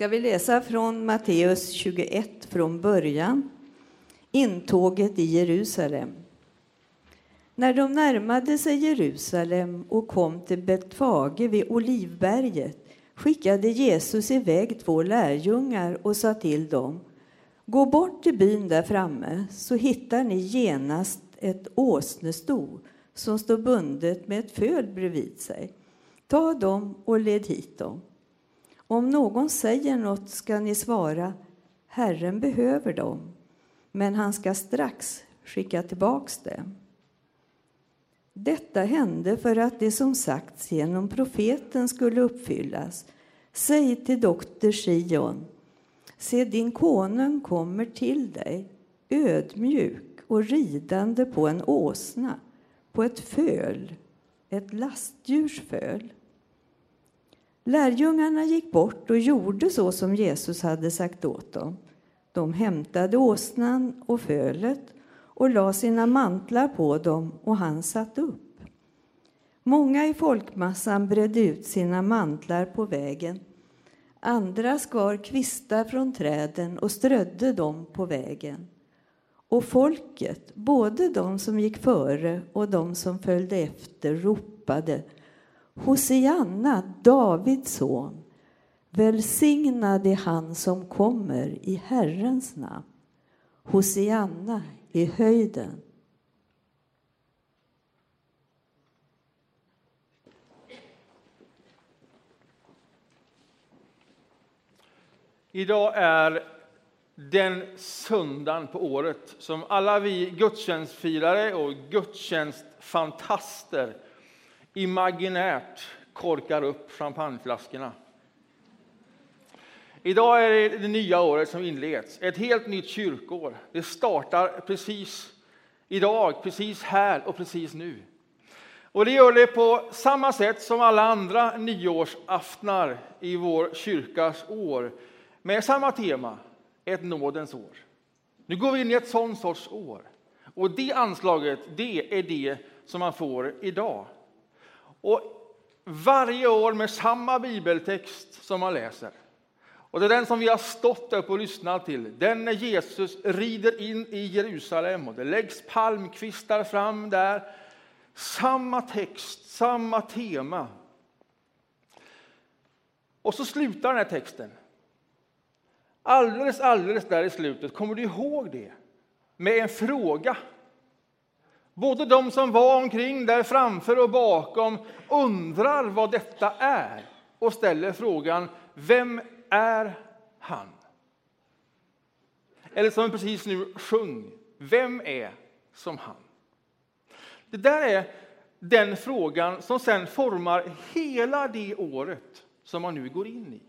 ska vi läsa från Matteus 21 från början. Intåget i Jerusalem. När de närmade sig Jerusalem och kom till Betfage vid Olivberget skickade Jesus iväg två lärjungar och sa till dem Gå bort till byn där framme så hittar ni genast ett åsnesto som står bundet med ett föl bredvid sig. Ta dem och led hit dem. Om någon säger något ska ni svara Herren behöver dem, men han ska strax skicka tillbaks dem. Detta hände för att det som sagts genom profeten skulle uppfyllas. Säg till doktor Sion, se din konung kommer till dig, ödmjuk och ridande på en åsna, på ett föl, ett lastdjurs föl. Lärjungarna gick bort och gjorde så som Jesus hade sagt åt dem. De hämtade åsnan och fölet och la sina mantlar på dem och han satt upp. Många i folkmassan bredde ut sina mantlar på vägen. Andra skar kvistar från träden och strödde dem på vägen. Och folket, både de som gick före och de som följde efter, ropade Hosianna, Davids son. Välsignad är han som kommer i Herrens namn. Hosianna i höjden. Idag är den söndagen på året som alla vi gudstjänstfirare och gudstjänstfantaster imaginärt korkar upp champagneflaskorna. Idag är det det nya året som inleds, ett helt nytt kyrkår. Det startar precis idag, precis här och precis nu. Och det gör det på samma sätt som alla andra nyårsaftnar i vår kyrkas år, med samma tema, ett nådens år. Nu går vi in i ett sånt sorts år. Och det anslaget, det är det som man får idag. Och varje år med samma bibeltext som man läser. Och det är den som vi har stått upp och lyssnat till. Den när Jesus rider in i Jerusalem och det läggs palmkvistar fram där. Samma text, samma tema. Och så slutar den här texten. Alldeles, alldeles där i slutet, kommer du ihåg det? Med en fråga. Både de som var omkring där framför och bakom undrar vad detta är och ställer frågan Vem är han? Eller som precis nu sjung, Vem är som han? Det där är den frågan som sen formar hela det året som man nu går in i.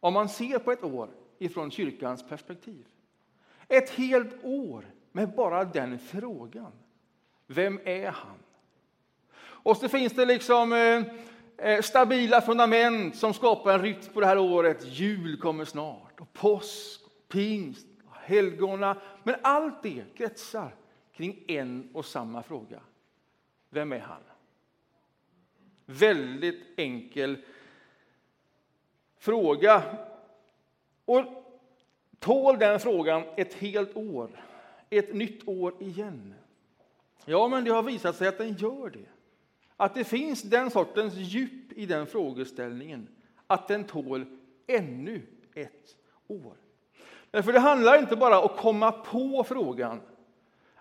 Om man ser på ett år ifrån kyrkans perspektiv. Ett helt år med bara den frågan. Vem är han? Och så finns det liksom eh, eh, stabila fundament som skapar en rytm på det här året. Jul kommer snart, och påsk, pingst, helgona. Men allt det kretsar kring en och samma fråga. Vem är han? Väldigt enkel fråga. Och tål den frågan ett helt år, ett nytt år igen? Ja, men det har visat sig att den gör det. Att det finns den sortens djup i den frågeställningen, att den tål ännu ett år. Därför det handlar inte bara om att komma på frågan,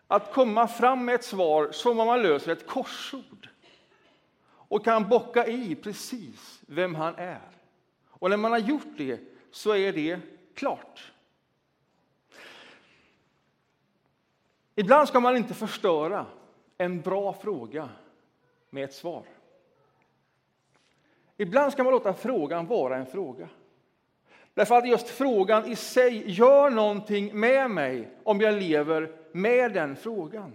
att komma fram med ett svar som om man löser ett korsord och kan bocka i precis vem han är. Och när man har gjort det så är det klart. Ibland ska man inte förstöra en bra fråga med ett svar. Ibland ska man låta frågan vara en fråga. Därför att just frågan i sig gör någonting med mig om jag lever med den frågan.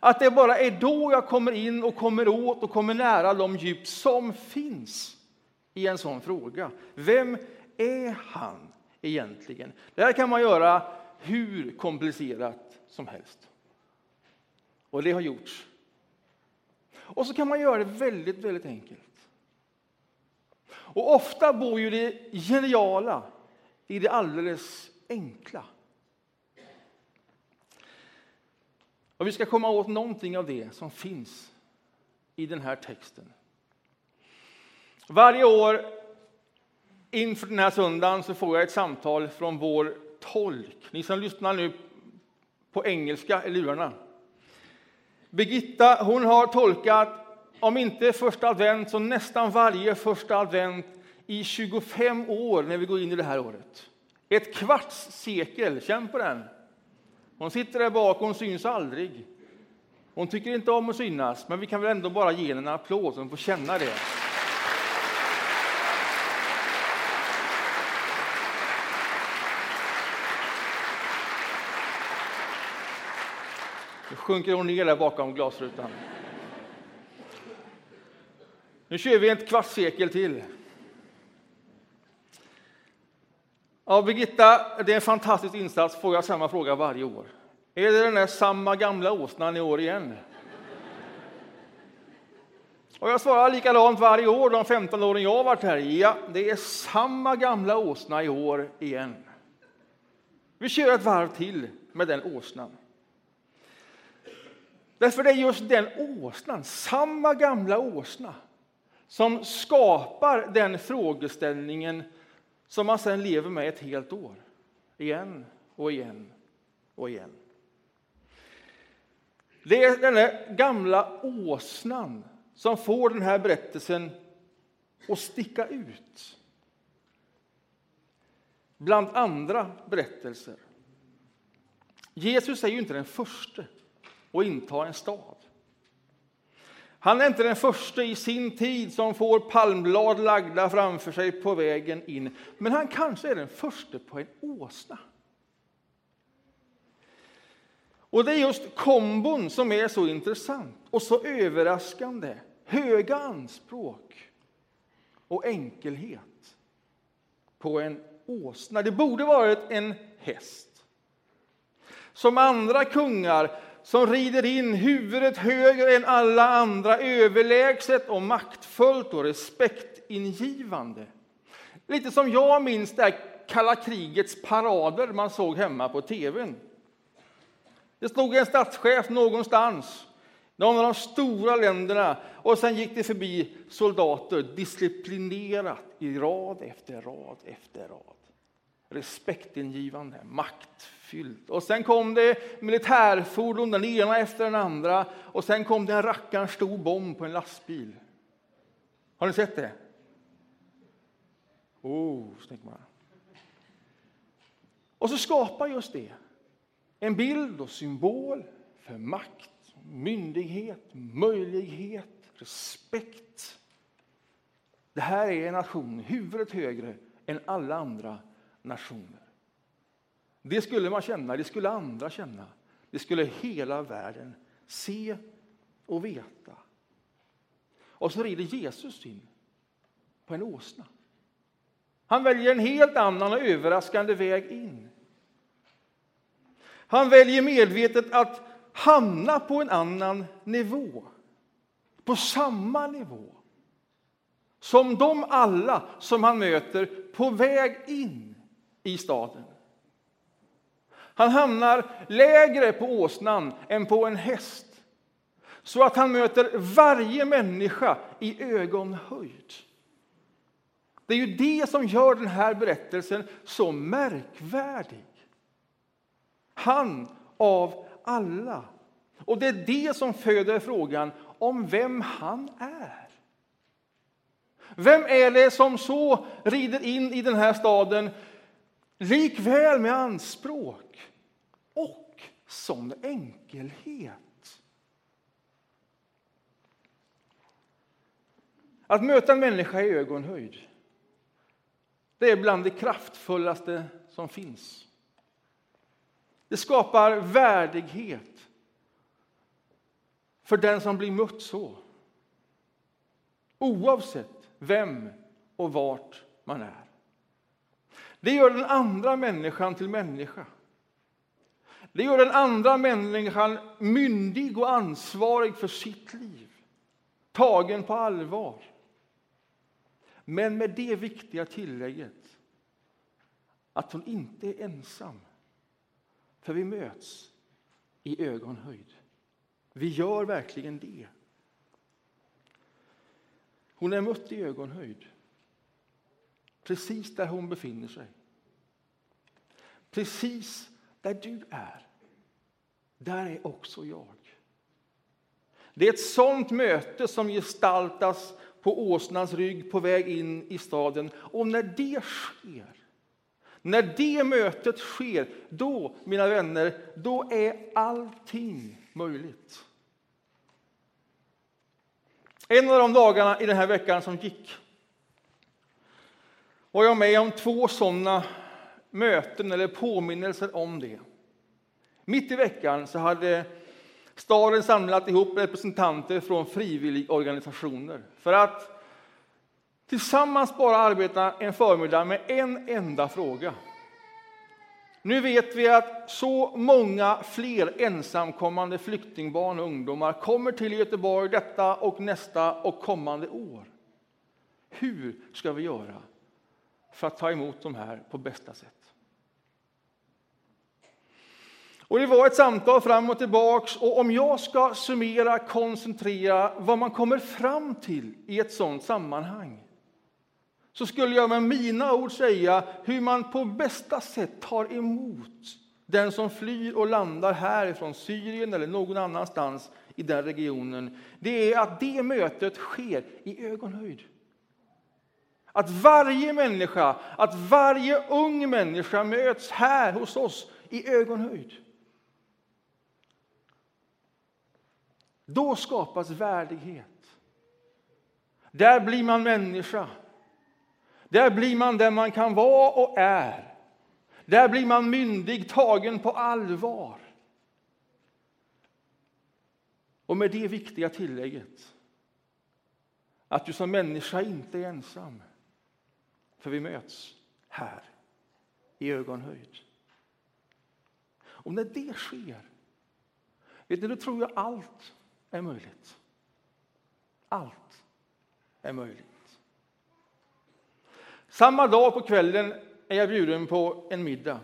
Att det bara är då jag kommer in och kommer åt och kommer nära de djup som finns i en sån fråga. Vem är han egentligen? Det här kan man göra hur komplicerat som helst. Och det har gjorts. Och så kan man göra det väldigt, väldigt enkelt. Och ofta bor ju det geniala i det alldeles enkla. Och vi ska komma åt någonting av det som finns i den här texten. Varje år inför den här söndagen så får jag ett samtal från vår tolk. Ni som lyssnar nu på engelska i lurarna. Birgitta hon har tolkat, om inte första advent, så nästan varje första advent i 25 år när vi går in i det här året. Ett kvarts sekel, känn på den. Hon sitter där bak, hon syns aldrig. Hon tycker inte om att synas, men vi kan väl ändå bara ge henne en applåd så hon får känna det. Nu sjunker hon ner där bakom glasrutan. Nu kör vi ett kvartssekel till. Ja, Birgitta, det är en fantastisk insats. Får jag samma fråga varje år? Är det den där samma gamla åsnan i år igen? Och jag svarar likadant varje år de 15 åren jag har varit här. Ja, det är samma gamla åsna i år igen. Vi kör ett varv till med den åsnan. Därför det är just den åsnan, samma gamla åsna, som skapar den frågeställningen som man sedan lever med ett helt år. Igen och igen och igen. Det är den där gamla åsnan som får den här berättelsen att sticka ut bland andra berättelser. Jesus är ju inte den första och inta en stad. Han är inte den första i sin tid som får palmblad lagda framför sig på vägen in, men han kanske är den första på en åsna. Och det är just kombon som är så intressant och så överraskande. Höga anspråk och enkelhet på en åsna. Det borde varit en häst. Som andra kungar som rider in huvudet högre än alla andra, överlägset och maktfullt och respektingivande. Lite som jag minns det kalla krigets parader man såg hemma på tvn. Det stod en statschef någonstans, någon av de stora länderna, och sen gick det förbi soldater disciplinerat i rad efter rad efter rad. Respektingivande, maktfyllt. Och sen kom det militärfordon, den ena efter den andra, och sen kom det en rackarns stor bomb på en lastbil. Har ni sett det? Oh, snyggt man. Och så skapar just det en bild och symbol för makt, myndighet, möjlighet, respekt. Det här är en nation huvudet högre än alla andra nationer. Det skulle man känna, det skulle andra känna. Det skulle hela världen se och veta. Och så rider Jesus in på en åsna. Han väljer en helt annan och överraskande väg in. Han väljer medvetet att hamna på en annan nivå. På samma nivå som de alla som han möter på väg in i staden. Han hamnar lägre på åsnan än på en häst så att han möter varje människa i ögonhöjd. Det är ju det som gör den här berättelsen så märkvärdig. Han av alla. Och det är det som föder frågan om vem han är. Vem är det som så rider in i den här staden likväl med anspråk och sån enkelhet? Att möta en människa i ögonhöjd det är bland det kraftfullaste som finns. Det skapar värdighet för den som blir mött så. Oavsett vem och vart man är. Det gör den andra människan till människa. Det gör den andra människan myndig och ansvarig för sitt liv, tagen på allvar. Men med det viktiga tillägget att hon inte är ensam. För vi möts i ögonhöjd. Vi gör verkligen det. Hon är mött i ögonhöjd. Precis där hon befinner sig. Precis där du är. Där är också jag. Det är ett sånt möte som gestaltas på åsnans rygg på väg in i staden. Och när det sker, när det mötet sker, då, mina vänner, då är allting möjligt. En av de dagarna i den här veckan som gick var jag med om två sådana möten eller påminnelser om det. Mitt i veckan så hade staden samlat ihop representanter från frivilligorganisationer för att tillsammans bara arbeta en förmiddag med en enda fråga. Nu vet vi att så många fler ensamkommande flyktingbarn och ungdomar kommer till Göteborg detta och nästa och kommande år. Hur ska vi göra för att ta emot de här på bästa sätt? Och Det var ett samtal fram och tillbaks. Och om jag ska summera, koncentrera vad man kommer fram till i ett sådant sammanhang så skulle jag med mina ord säga hur man på bästa sätt tar emot den som flyr och landar härifrån Syrien eller någon annanstans i den regionen. Det är att det mötet sker i ögonhöjd. Att varje människa, att varje ung människa möts här hos oss i ögonhöjd. Då skapas värdighet. Där blir man människa. Där blir man den man kan vara och är. Där blir man myndig, tagen på allvar. Och med det viktiga tillägget att du som människa inte är ensam. För vi möts här, i ögonhöjd. Och när det sker, vet ni, då tror jag allt är möjligt. Allt är möjligt. Samma dag på kvällen är jag bjuden på en middag.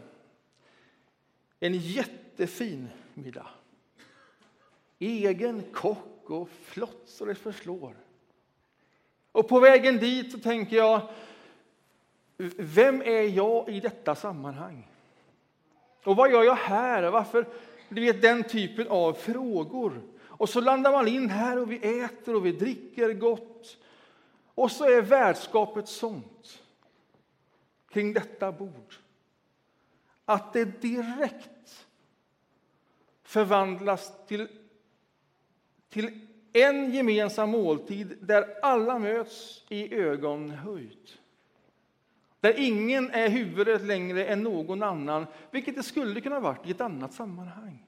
En jättefin middag. Egen kock och flott så det förslår. Och på vägen dit så tänker jag, vem är jag i detta sammanhang? Och vad gör jag här? Varför? Du vet, den typen av frågor. Och så landar man in här och vi äter och vi dricker gott. Och så är värdskapet sånt kring detta bord att det direkt förvandlas till, till en gemensam måltid där alla möts i ögonhöjd. Där ingen är huvudet längre än någon annan, vilket det skulle kunna varit i ett annat sammanhang.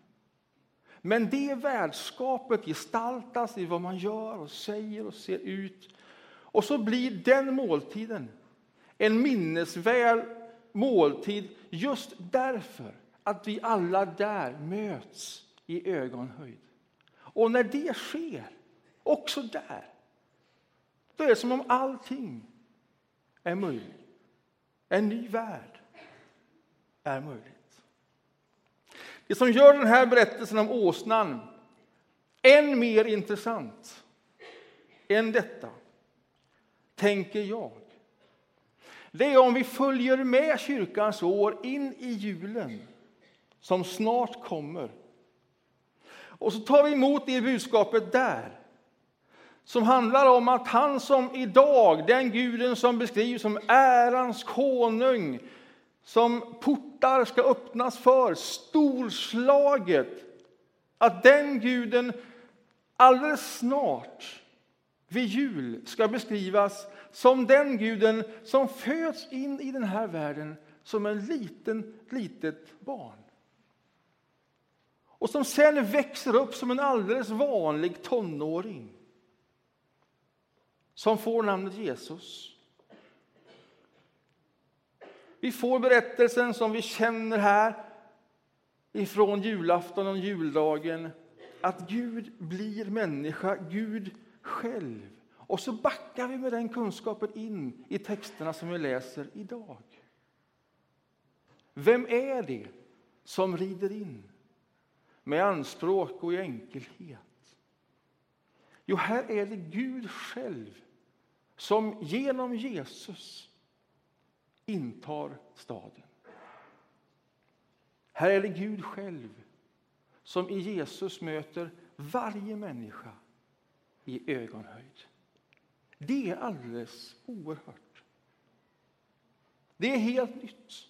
Men det värdskapet gestaltas i vad man gör och säger och ser ut. Och så blir den måltiden en minnesvärd måltid just därför att vi alla där möts i ögonhöjd. Och när det sker, också där, då är det som om allting är möjligt. En ny värld är möjligt. Det som gör den här berättelsen om åsnan än mer intressant än detta, tänker jag, det är om vi följer med kyrkans år in i julen som snart kommer. Och så tar vi emot det budskapet där som handlar om att han som idag, den guden som beskrivs som ärans konung som portar ska öppnas för, storslaget att den guden alldeles snart vid jul ska beskrivas som den guden som föds in i den här världen som en liten, litet barn. Och som sen växer upp som en alldeles vanlig tonåring. Som får namnet Jesus. Vi får berättelsen som vi känner här ifrån julafton och juldagen att Gud blir människa, Gud själv Och så backar vi med den kunskapen in i texterna som vi läser idag. Vem är det som rider in med anspråk och i enkelhet? Jo, här är det Gud själv som genom Jesus intar staden. Här är det Gud själv som i Jesus möter varje människa i ögonhöjd. Det är alldeles oerhört. Det är helt nytt.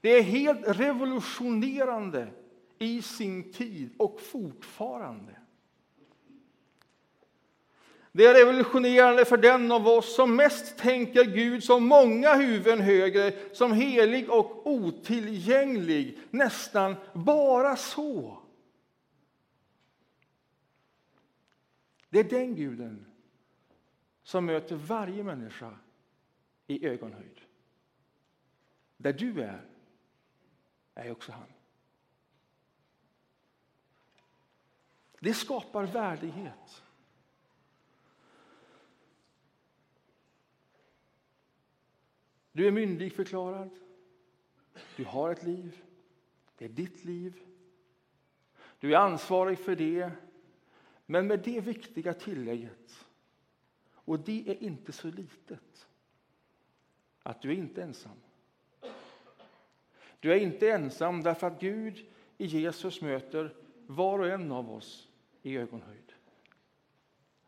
Det är helt revolutionerande i sin tid och fortfarande. Det är revolutionerande för den av oss som mest tänker Gud som många huvuden högre, som helig och otillgänglig, nästan bara så. Det är den guden som möter varje människa i ögonhöjd. Där du är, är också han. Det skapar värdighet. Du är myndigförklarad. Du har ett liv. Det är ditt liv. Du är ansvarig för det. Men med det viktiga tillägget, och det är inte så litet, att du är inte ensam. Du är inte ensam därför att Gud i Jesus möter var och en av oss i ögonhöjd.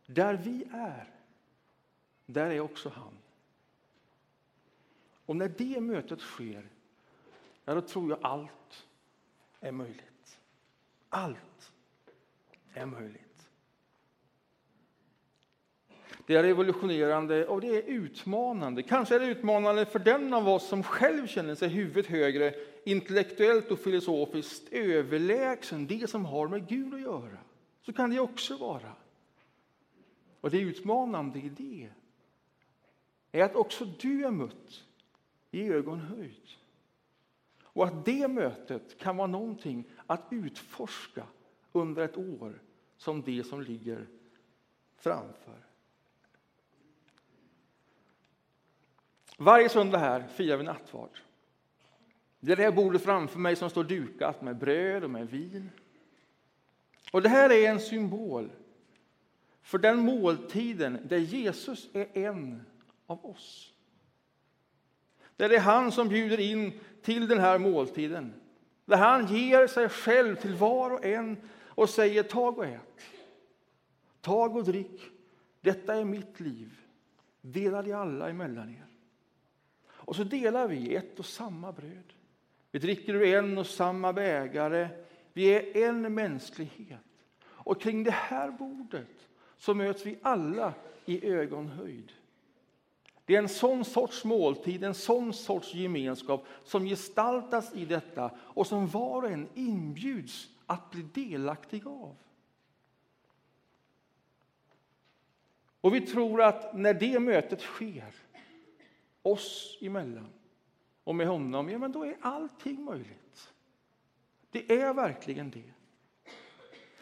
Där vi är, där är också han. Och när det mötet sker, ja, då tror jag allt är möjligt. Allt är möjligt. Det är revolutionerande och det är utmanande. Kanske är det utmanande för den av oss som själv känner sig huvudet högre, intellektuellt och filosofiskt överlägsen det som har med Gud att göra. Så kan det också vara. Och det utmanande i det är att också du är mött i ögonhöjd. Och att det mötet kan vara någonting att utforska under ett år som det som ligger framför. Varje söndag här firar vi nattvard. Det är det här bordet framför mig som står dukat med bröd och med vin. Och Det här är en symbol för den måltiden där Jesus är en av oss. Där det är han som bjuder in till den här måltiden. Där han ger sig själv till var och en och säger tag och ät. Tag och drick. Detta är mitt liv. Dela det alla emellan er. Och så delar vi ett och samma bröd. Vi dricker ur en och samma bägare. Vi är en mänsklighet. Och kring det här bordet så möts vi alla i ögonhöjd. Det är en sån sorts måltid, en sån sorts gemenskap som gestaltas i detta och som var och en inbjuds att bli delaktig av. Och vi tror att när det mötet sker oss emellan och med honom, ja men då är allting möjligt. Det är verkligen det.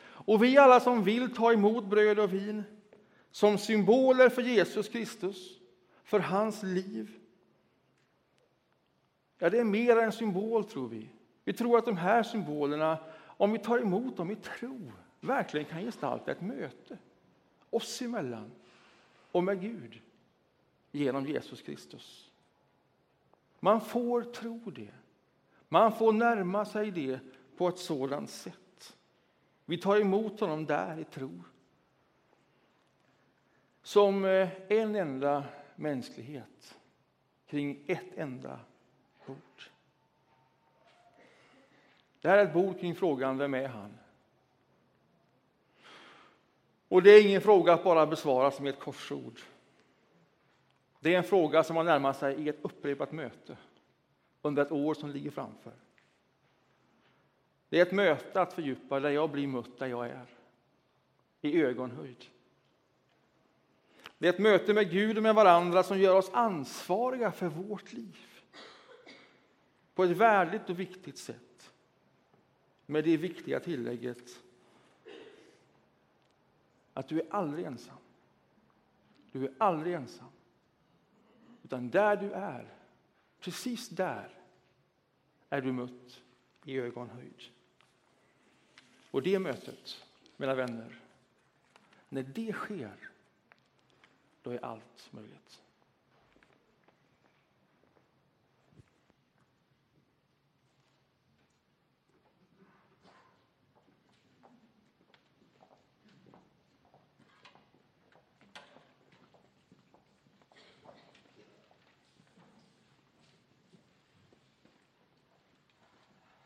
Och vi alla som vill ta emot bröd och vin som symboler för Jesus Kristus, för hans liv. Ja, det är mer än symbol, tror vi. Vi tror att de här symbolerna, om vi tar emot dem i tro, verkligen kan gestalta ett möte oss emellan och med Gud genom Jesus Kristus. Man får tro det. Man får närma sig det på ett sådant sätt. Vi tar emot honom där i tro. Som eh, en enda mänsklighet kring ett enda bord. Det här är ett bord kring frågan Vem är han? Och det är ingen fråga att bara besvara med ett korsord. Det är en fråga som man närmar sig i ett upprepat möte under ett år som ligger framför. Det är ett möte att fördjupa där jag blir mött där jag är, i ögonhöjd. Det är ett möte med Gud och med varandra som gör oss ansvariga för vårt liv på ett värdigt och viktigt sätt. Med det viktiga tillägget att du är aldrig ensam. Du är aldrig ensam. Utan där du är, precis där, är du mött i ögonhöjd. Och det mötet, mina vänner, när det sker, då är allt möjligt.